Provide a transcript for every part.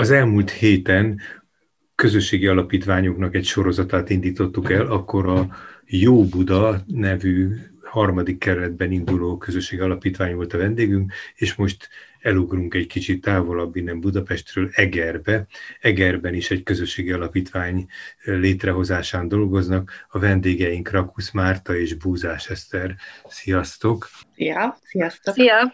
Az elmúlt héten közösségi alapítványoknak egy sorozatát indítottuk el, akkor a Jó Buda nevű harmadik keretben induló közösségi alapítvány volt a vendégünk, és most elugrunk egy kicsit távolabb innen Budapestről Egerbe. Egerben is egy közösségi alapítvány létrehozásán dolgoznak. A vendégeink Rakusz Márta és Búzás Eszter. Sziasztok! Szia! Sziasztok! Szia!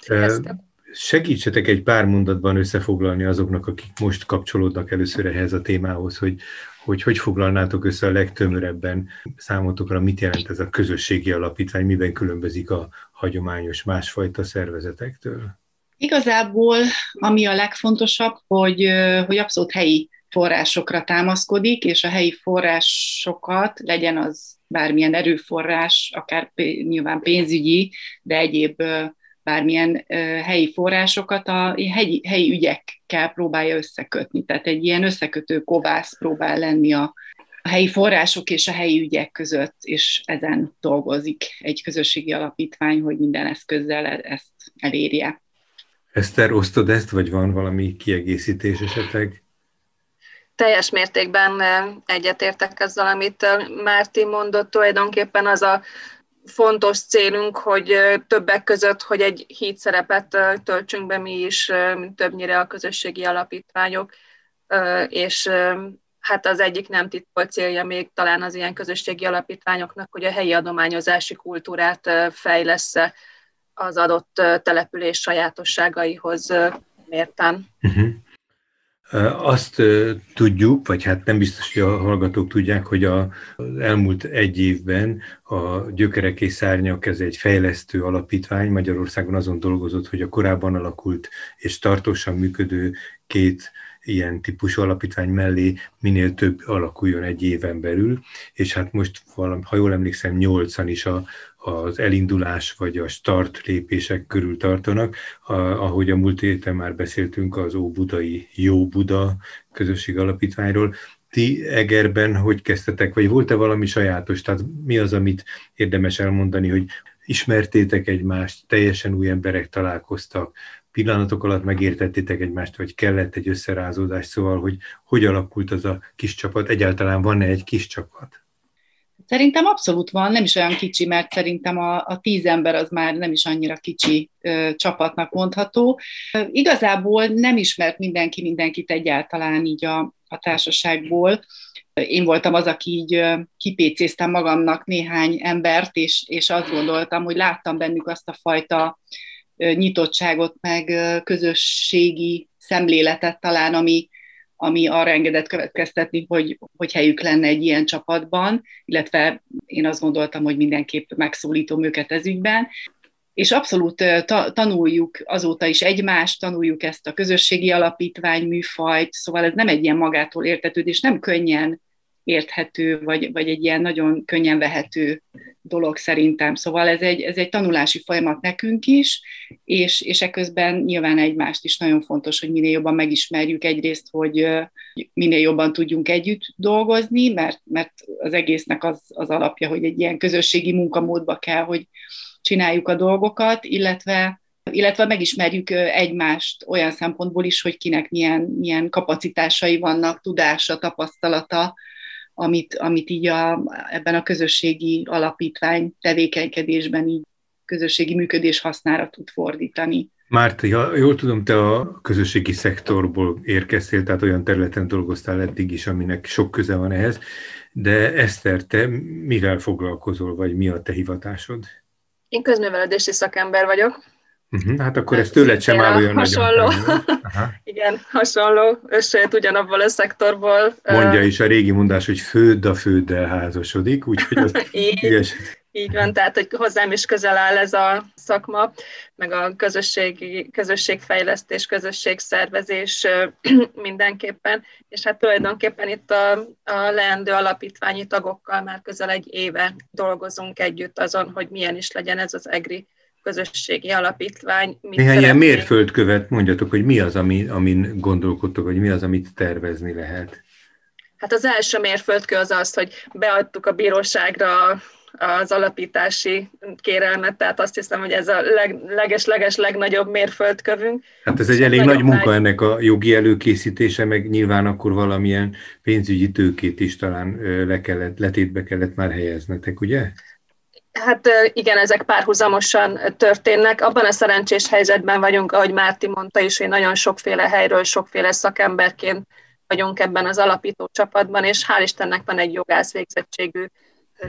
Sziasztok! Segítsetek egy pár mondatban összefoglalni azoknak, akik most kapcsolódnak először ehhez a témához, hogy hogy hogy foglalnátok össze a legtömörebben számotokra, mit jelent ez a közösségi alapítvány, miben különbözik a hagyományos másfajta szervezetektől? Igazából, ami a legfontosabb, hogy, hogy abszolút helyi forrásokra támaszkodik, és a helyi forrásokat, legyen az bármilyen erőforrás, akár nyilván pénzügyi, de egyéb bármilyen helyi forrásokat a helyi, helyi ügyekkel próbálja összekötni. Tehát egy ilyen összekötő kovász próbál lenni a, a helyi források és a helyi ügyek között, és ezen dolgozik egy közösségi alapítvány, hogy minden eszközzel e-, ezt elérje. Eszter, osztod ezt, vagy van valami kiegészítés esetleg? Teljes mértékben egyetértek ezzel, amit Márti mondott, tulajdonképpen az a fontos célunk, hogy többek között, hogy egy híd szerepet töltsünk be mi is, többnyire a közösségi alapítványok, és hát az egyik nem titkolt célja még talán az ilyen közösségi alapítványoknak, hogy a helyi adományozási kultúrát fejlesz az adott település sajátosságaihoz mérten. Uh-huh. Azt tudjuk, vagy hát nem biztos, hogy a hallgatók tudják, hogy a, az elmúlt egy évben a Gyökerek és Szárnyak, ez egy fejlesztő alapítvány, Magyarországon azon dolgozott, hogy a korábban alakult és tartósan működő két ilyen típusú alapítvány mellé minél több alakuljon egy éven belül, és hát most, valami, ha jól emlékszem, nyolcan is a, az elindulás vagy a start lépések körül tartanak. A, ahogy a múlt héten már beszéltünk az Óbudai Jó Buda közösség alapítványról, ti Egerben hogy kezdtetek, vagy volt-e valami sajátos? Tehát mi az, amit érdemes elmondani, hogy ismertétek egymást, teljesen új emberek találkoztak, pillanatok alatt megértettétek egymást, vagy kellett egy összerázódás, szóval, hogy hogy alakult az a kis csapat, egyáltalán van-e egy kis csapat? Szerintem abszolút van, nem is olyan kicsi, mert szerintem a, a tíz ember az már nem is annyira kicsi ö, csapatnak mondható. Igazából nem ismert mindenki mindenkit egyáltalán így a, a társaságból. Én voltam az, aki így kipécéztem magamnak néhány embert, és, és azt gondoltam, hogy láttam bennük azt a fajta nyitottságot, meg közösségi szemléletet talán, ami, ami arra engedett következtetni, hogy, hogy helyük lenne egy ilyen csapatban, illetve én azt gondoltam, hogy mindenképp megszólítom őket ez ügyben. És abszolút ta, tanuljuk azóta is egymást, tanuljuk ezt a közösségi alapítvány műfajt, szóval ez nem egy ilyen magától értetődés, nem könnyen érthető, vagy, vagy egy ilyen nagyon könnyen vehető dolog szerintem. Szóval ez egy, ez egy tanulási folyamat nekünk is, és, és eközben nyilván egymást is nagyon fontos, hogy minél jobban megismerjük egyrészt, hogy minél jobban tudjunk együtt dolgozni, mert, mert az egésznek az, az alapja, hogy egy ilyen közösségi munkamódba kell, hogy csináljuk a dolgokat, illetve illetve megismerjük egymást olyan szempontból is, hogy kinek milyen, milyen kapacitásai vannak, tudása, tapasztalata, amit, amit így a, ebben a közösségi alapítvány tevékenykedésben így közösségi működés hasznára tud fordítani. Márta, ha jól tudom, te a közösségi szektorból érkeztél, tehát olyan területen dolgoztál eddig is, aminek sok köze van ehhez, de Eszter, te mivel foglalkozol, vagy mi a te hivatásod? Én közművelődési szakember vagyok, Uh-huh, hát akkor ez tőled sem áll olyan hasonló. nagyon. Aha. Igen, hasonló, összejött ugyanabból a szektorból. Mondja is a régi mondás, hogy főd a főddel házasodik, úgyhogy az így, így van, tehát hogy hozzám is közel áll ez a szakma, meg a közösségi, közösségfejlesztés, közösségszervezés mindenképpen, és hát tulajdonképpen itt a, a leendő alapítványi tagokkal már közel egy éve dolgozunk együtt azon, hogy milyen is legyen ez az EGRI közösségi alapítvány. Mit Néhány ilyen mérföldkövet mondjatok, hogy mi az, ami, amin gondolkodtok, hogy mi az, amit tervezni lehet. Hát az első mérföldkő az az, hogy beadtuk a bíróságra az alapítási kérelmet, tehát azt hiszem, hogy ez a leges-leges legnagyobb mérföldkövünk. Hát ez egy elég nagy munka ennek a jogi előkészítése, meg nyilván akkor valamilyen pénzügyi tőkét is talán le kellett, letétbe kellett már helyeznetek, ugye? Hát igen, ezek párhuzamosan történnek. Abban a szerencsés helyzetben vagyunk, ahogy Márti mondta is, hogy nagyon sokféle helyről, sokféle szakemberként vagyunk ebben az alapító csapatban, és hál' Istennek van egy jogász végzettségű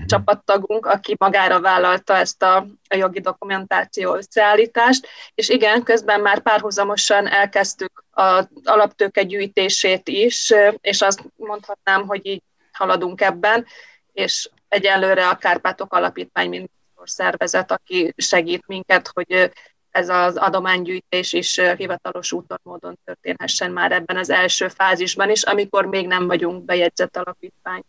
csapattagunk, aki magára vállalta ezt a, a jogi dokumentáció összeállítást, és igen, közben már párhuzamosan elkezdtük az alaptőke gyűjtését is, és azt mondhatnám, hogy így haladunk ebben, és egyelőre a Kárpátok Alapítvány, mint szervezet, aki segít minket, hogy ez az adománygyűjtés is hivatalos úton módon történhessen már ebben az első fázisban is, amikor még nem vagyunk bejegyzett alapítvány.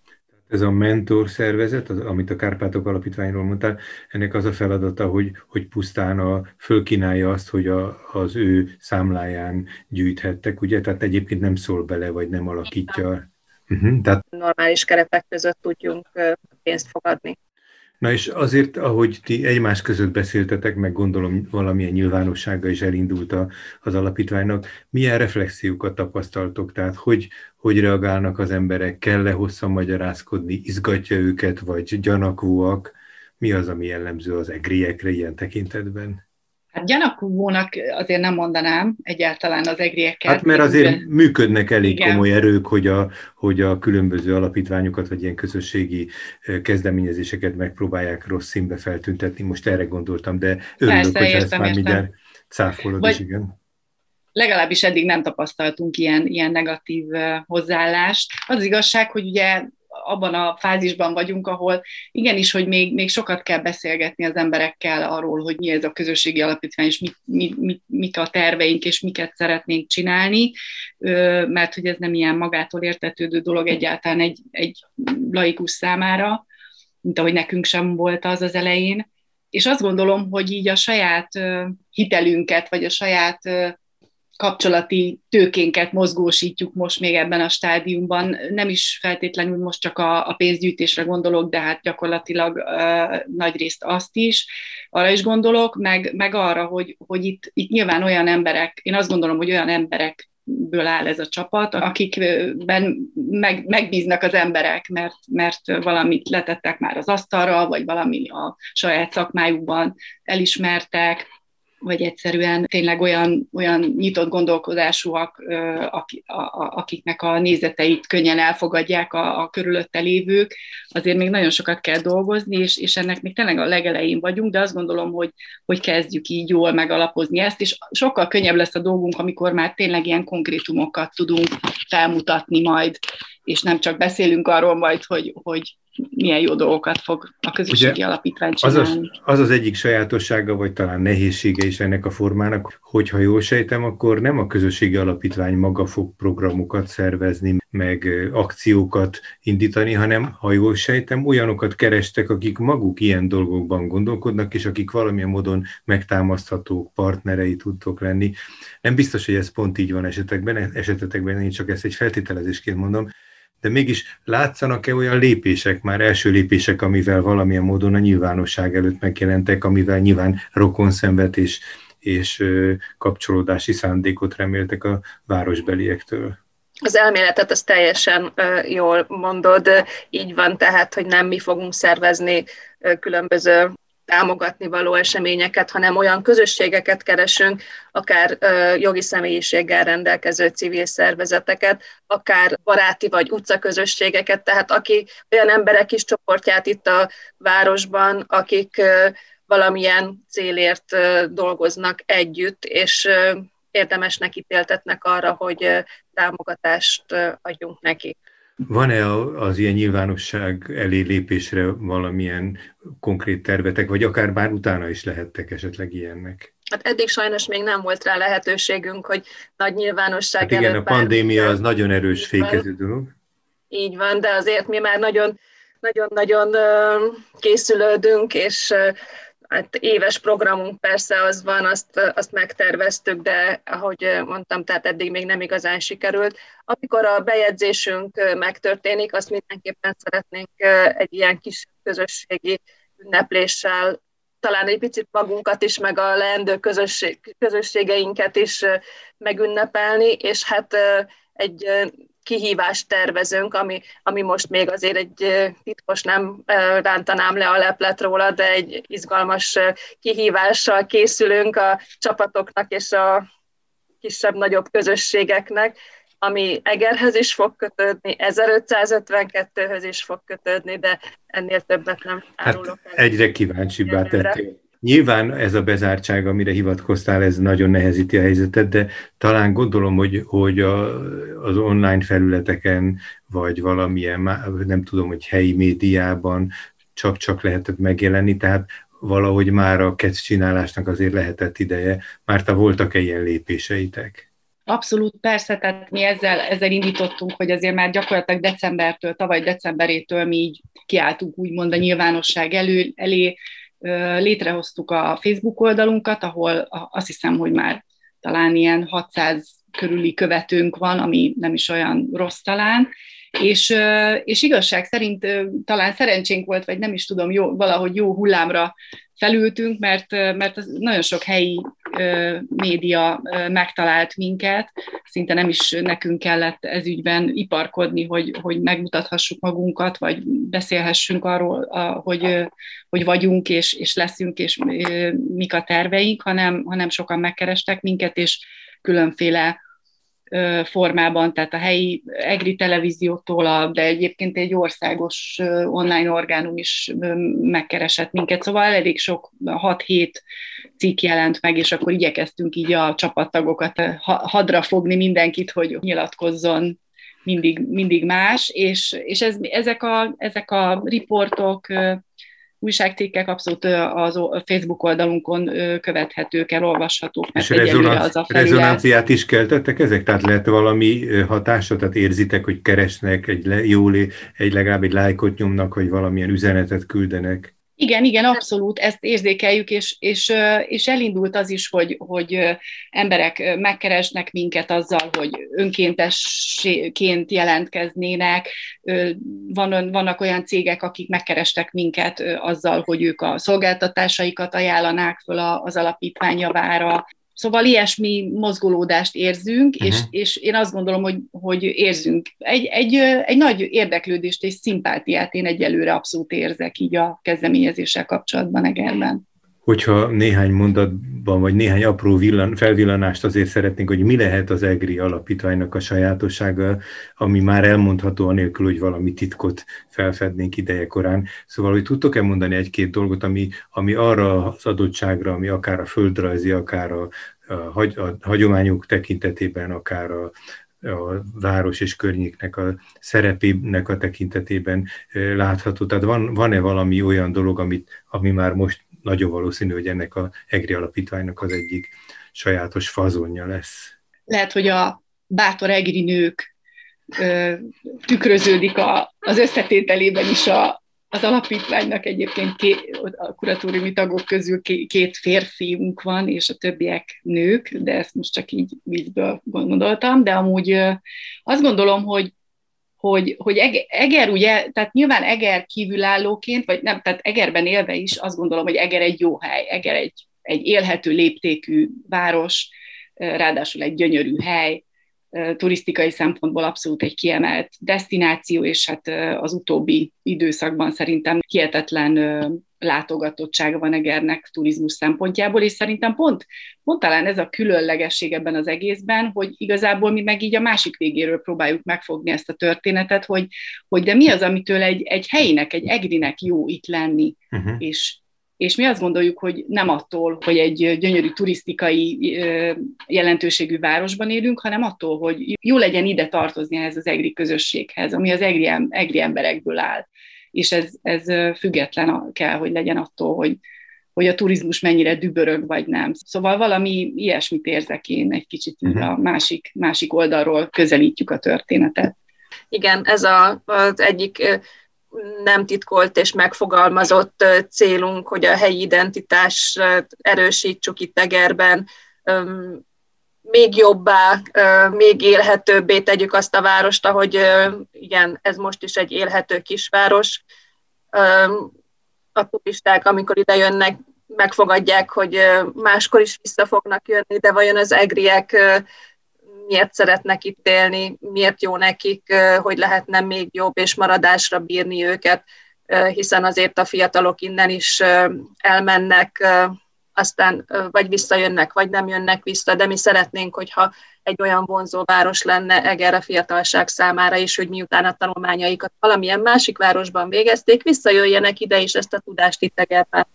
Ez a mentor szervezet, az, amit a Kárpátok Alapítványról mondtál, ennek az a feladata, hogy, hogy pusztán a, fölkínálja azt, hogy a, az ő számláján gyűjthettek, ugye? Tehát egyébként nem szól bele, vagy nem alakítja. Uh-huh, tehát... Normális keretek között tudjunk pénzt fogadni. Na és azért, ahogy ti egymás között beszéltetek, meg gondolom valamilyen nyilvánossága is elindult az alapítványnak, milyen reflexiókat tapasztaltok? Tehát hogy, hogy reagálnak az emberek? Kell-e hosszan magyarázkodni? Izgatja őket, vagy gyanakvóak? Mi az, ami jellemző az egriekre ilyen tekintetben? Hát gyanakvónak azért nem mondanám egyáltalán az egrieket. Hát mert azért működnek elég igen. komoly erők, hogy a, hogy a különböző alapítványokat, vagy ilyen közösségi kezdeményezéseket megpróbálják rossz színbe feltüntetni. Most erre gondoltam, de örülök, Persze, hogy értem, ezt már mindjárt cáfolod is, igen. Legalábbis eddig nem tapasztaltunk ilyen, ilyen negatív hozzáállást. Az igazság, hogy ugye abban a fázisban vagyunk, ahol igenis, hogy még, még sokat kell beszélgetni az emberekkel arról, hogy mi ez a közösségi alapítvány, és mit, mit, mit, mik a terveink, és miket szeretnénk csinálni, mert hogy ez nem ilyen magától értetődő dolog egyáltalán egy, egy laikus számára, mint ahogy nekünk sem volt az az elején. És azt gondolom, hogy így a saját hitelünket, vagy a saját kapcsolati tőkénket mozgósítjuk most még ebben a stádiumban. Nem is feltétlenül most csak a, a pénzgyűjtésre gondolok, de hát gyakorlatilag nagy részt azt is. Arra is gondolok, meg, meg arra, hogy, hogy itt, itt nyilván olyan emberek, én azt gondolom, hogy olyan emberek ből áll ez a csapat, akikben meg, megbíznak az emberek, mert, mert valamit letettek már az asztalra, vagy valami a saját szakmájukban elismertek, vagy egyszerűen tényleg olyan, olyan nyitott gondolkodásúak, akiknek a nézeteit könnyen elfogadják a, a körülötte lévők, azért még nagyon sokat kell dolgozni, és, és ennek még tényleg a legelején vagyunk, de azt gondolom, hogy, hogy kezdjük így jól megalapozni ezt, és sokkal könnyebb lesz a dolgunk, amikor már tényleg ilyen konkrétumokat tudunk felmutatni majd, és nem csak beszélünk arról majd, hogy, hogy milyen jó dolgokat fog a közösségi Ugye, alapítvány csinálni. Az az, az az egyik sajátossága, vagy talán nehézsége is ennek a formának, hogyha jól sejtem, akkor nem a közösségi alapítvány maga fog programokat szervezni, meg akciókat indítani, hanem, ha jól sejtem, olyanokat kerestek, akik maguk ilyen dolgokban gondolkodnak, és akik valamilyen módon megtámaszthatók, partnerei tudtok lenni. Nem biztos, hogy ez pont így van esetekben, esetetekben, én csak ezt egy feltételezésként mondom, de mégis látszanak-e olyan lépések, már első lépések, amivel valamilyen módon a nyilvánosság előtt megjelentek, amivel nyilván rokonszenvet és, és kapcsolódási szándékot reméltek a városbeliektől? Az elméletet az teljesen jól mondod, így van, tehát, hogy nem mi fogunk szervezni különböző támogatni való eseményeket, hanem olyan közösségeket keresünk, akár jogi személyiséggel rendelkező civil szervezeteket, akár baráti vagy utcaközösségeket, tehát aki olyan emberek is csoportját itt a városban, akik valamilyen célért dolgoznak együtt, és érdemesnek ítéltetnek arra, hogy támogatást adjunk nekik. Van-e az ilyen nyilvánosság elé lépésre valamilyen konkrét tervetek, vagy akár bár utána is lehettek esetleg ilyennek? Hát eddig sajnos még nem volt rá lehetőségünk, hogy nagy nyilvánosság hát igen, a pandémia az nagyon erős fékező dolog. Így van, de azért mi már nagyon nagyon-nagyon készülődünk, és Hát éves programunk persze az van, azt, azt megterveztük, de ahogy mondtam, tehát eddig még nem igazán sikerült. Amikor a bejegyzésünk megtörténik, azt mindenképpen szeretnénk egy ilyen kis közösségi ünnepléssel talán egy picit magunkat is, meg a leendő közösség, közösségeinket is megünnepelni, és hát egy kihívást tervezünk, ami, ami most még azért egy titkos nem rántanám le a leplet róla, de egy izgalmas kihívással készülünk a csapatoknak és a kisebb-nagyobb közösségeknek, ami Egerhez is fog kötődni, 1552-höz is fog kötődni, de ennél többet nem hát árulok. Hát egyre kíváncsibbá tettél. Nyilván ez a bezártság, amire hivatkoztál, ez nagyon nehezíti a helyzetet, de talán gondolom, hogy, hogy a, az online felületeken, vagy valamilyen, nem tudom, hogy helyi médiában csak-csak lehetett megjelenni, tehát valahogy már a csinálásnak azért lehetett ideje. Márta, voltak-e ilyen lépéseitek? Abszolút, persze, tehát mi ezzel, ezzel indítottunk, hogy azért már gyakorlatilag decembertől, tavaly decemberétől mi így kiálltunk úgymond a nyilvánosság elő, elé, létrehoztuk a Facebook oldalunkat, ahol azt hiszem, hogy már talán ilyen 600 körüli követőnk van, ami nem is olyan rossz talán, és, és igazság szerint talán szerencsénk volt, vagy nem is tudom, jó, valahogy jó hullámra felültünk, mert, mert nagyon sok helyi média megtalált minket, szinte nem is nekünk kellett ezügyben iparkodni, hogy, hogy megmutathassuk magunkat, vagy beszélhessünk arról, hogy, hogy vagyunk, és, és leszünk, és mik a terveink, hanem, hanem sokan megkerestek minket, és különféle formában, tehát a helyi EGRI televíziótól, de egyébként egy országos online orgánum is megkeresett minket, szóval elég sok, 6-7 cikk jelent meg, és akkor igyekeztünk így a csapattagokat hadra fogni mindenkit, hogy nyilatkozzon mindig, mindig más, és, és ez, ezek, a, ezek a riportok, újságcikkek abszolút az Facebook oldalunkon követhetők, elolvashatók. És rezonanc, az a felület. rezonanciát is keltettek ezek? Tehát lehet valami hatása, tehát érzitek, hogy keresnek, egy le, jól, egy legalább egy lájkot nyomnak, hogy valamilyen üzenetet küldenek? Igen, igen, abszolút ezt érzékeljük, és, és, és elindult az is, hogy, hogy emberek megkeresnek minket azzal, hogy önkéntesként jelentkeznének. Van, vannak olyan cégek, akik megkerestek minket azzal, hogy ők a szolgáltatásaikat ajánlanák föl az alapítvány javára. Szóval ilyesmi mozgolódást érzünk, uh-huh. és, és én azt gondolom, hogy, hogy érzünk egy, egy, egy nagy érdeklődést és szimpátiát én egyelőre abszolút érzek így a kezdeményezéssel kapcsolatban Egerben. Hogyha néhány mondatban, vagy néhány apró villan, felvillanást azért szeretnénk, hogy mi lehet az EGRI alapítványnak a sajátossága, ami már elmondható anélkül, hogy valami titkot felfednénk ideje korán. Szóval, hogy tudtok-e mondani egy-két dolgot, ami, ami arra az adottságra, ami akár a földrajzi, akár a, a, a hagyományok tekintetében, akár a, a város és környéknek a szerepének a tekintetében látható. Tehát van, van-e valami olyan dolog, amit, ami már most nagyon valószínű, hogy ennek a EGRI alapítványnak az egyik sajátos fazonja lesz. Lehet, hogy a bátor EGRI nők ö, tükröződik a, az összetételében is a, az alapítványnak egyébként ké, a kuratóriumi tagok közül két férfiunk van, és a többiek nők, de ezt most csak így vízből gondoltam, de amúgy azt gondolom, hogy hogy, hogy Eger ugye, tehát nyilván Eger kívülállóként, vagy nem, tehát Egerben élve is azt gondolom, hogy Eger egy jó hely, Eger egy, egy élhető léptékű város, ráadásul egy gyönyörű hely, turisztikai szempontból abszolút egy kiemelt destináció, és hát az utóbbi időszakban szerintem hihetetlen látogatottsága van Egernek turizmus szempontjából, és szerintem pont, pont talán ez a különlegesség ebben az egészben, hogy igazából mi meg így a másik végéről próbáljuk megfogni ezt a történetet, hogy, hogy de mi az, amitől egy, egy helyinek, egy egrinek jó itt lenni, uh-huh. és, és mi azt gondoljuk, hogy nem attól, hogy egy gyönyörű turisztikai jelentőségű városban élünk, hanem attól, hogy jó legyen ide tartozni ehhez az egri közösséghez, ami az egri, egri emberekből áll és ez, ez független kell, hogy legyen attól, hogy, hogy a turizmus mennyire dübörög, vagy nem. Szóval valami ilyesmit érzek én egy kicsit uh-huh. a másik, másik oldalról közelítjük a történetet. Igen, ez a, az egyik nem titkolt és megfogalmazott célunk, hogy a helyi identitás erősítsük itt Egerben, még jobbá, még élhetőbbé tegyük azt a várost, ahogy igen, ez most is egy élhető kisváros. a turisták, amikor ide jönnek, megfogadják, hogy máskor is vissza fognak jönni, de vajon az egriek miért szeretnek itt élni, miért jó nekik, hogy lehetne még jobb és maradásra bírni őket, hiszen azért a fiatalok innen is elmennek, aztán vagy visszajönnek, vagy nem jönnek vissza, de mi szeretnénk, hogyha egy olyan vonzó város lenne Eger a fiatalság számára is, hogy miután a tanulmányaikat valamilyen másik városban végezték, visszajöjjenek ide, és ezt a tudást itt Egerben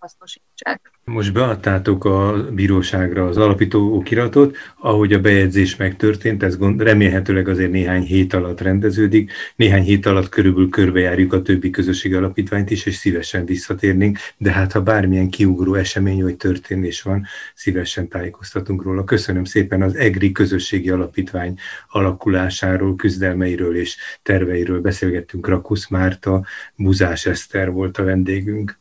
hasznosítsák. Most beadtátok a bíróságra az alapító okiratot, ahogy a bejegyzés megtörtént, ez gond, remélhetőleg azért néhány hét alatt rendeződik, néhány hét alatt körülbelül körbejárjuk a többi közösség alapítványt is, és szívesen visszatérnénk, de hát ha bármilyen kiugró esemény vagy történés van, szívesen tájékoztatunk róla. Köszönöm szépen az EGRI közösségi alapítvány alakulásáról, küzdelmeiről és terveiről beszélgettünk Rakusz Márta, Buzás Eszter volt a vendégünk.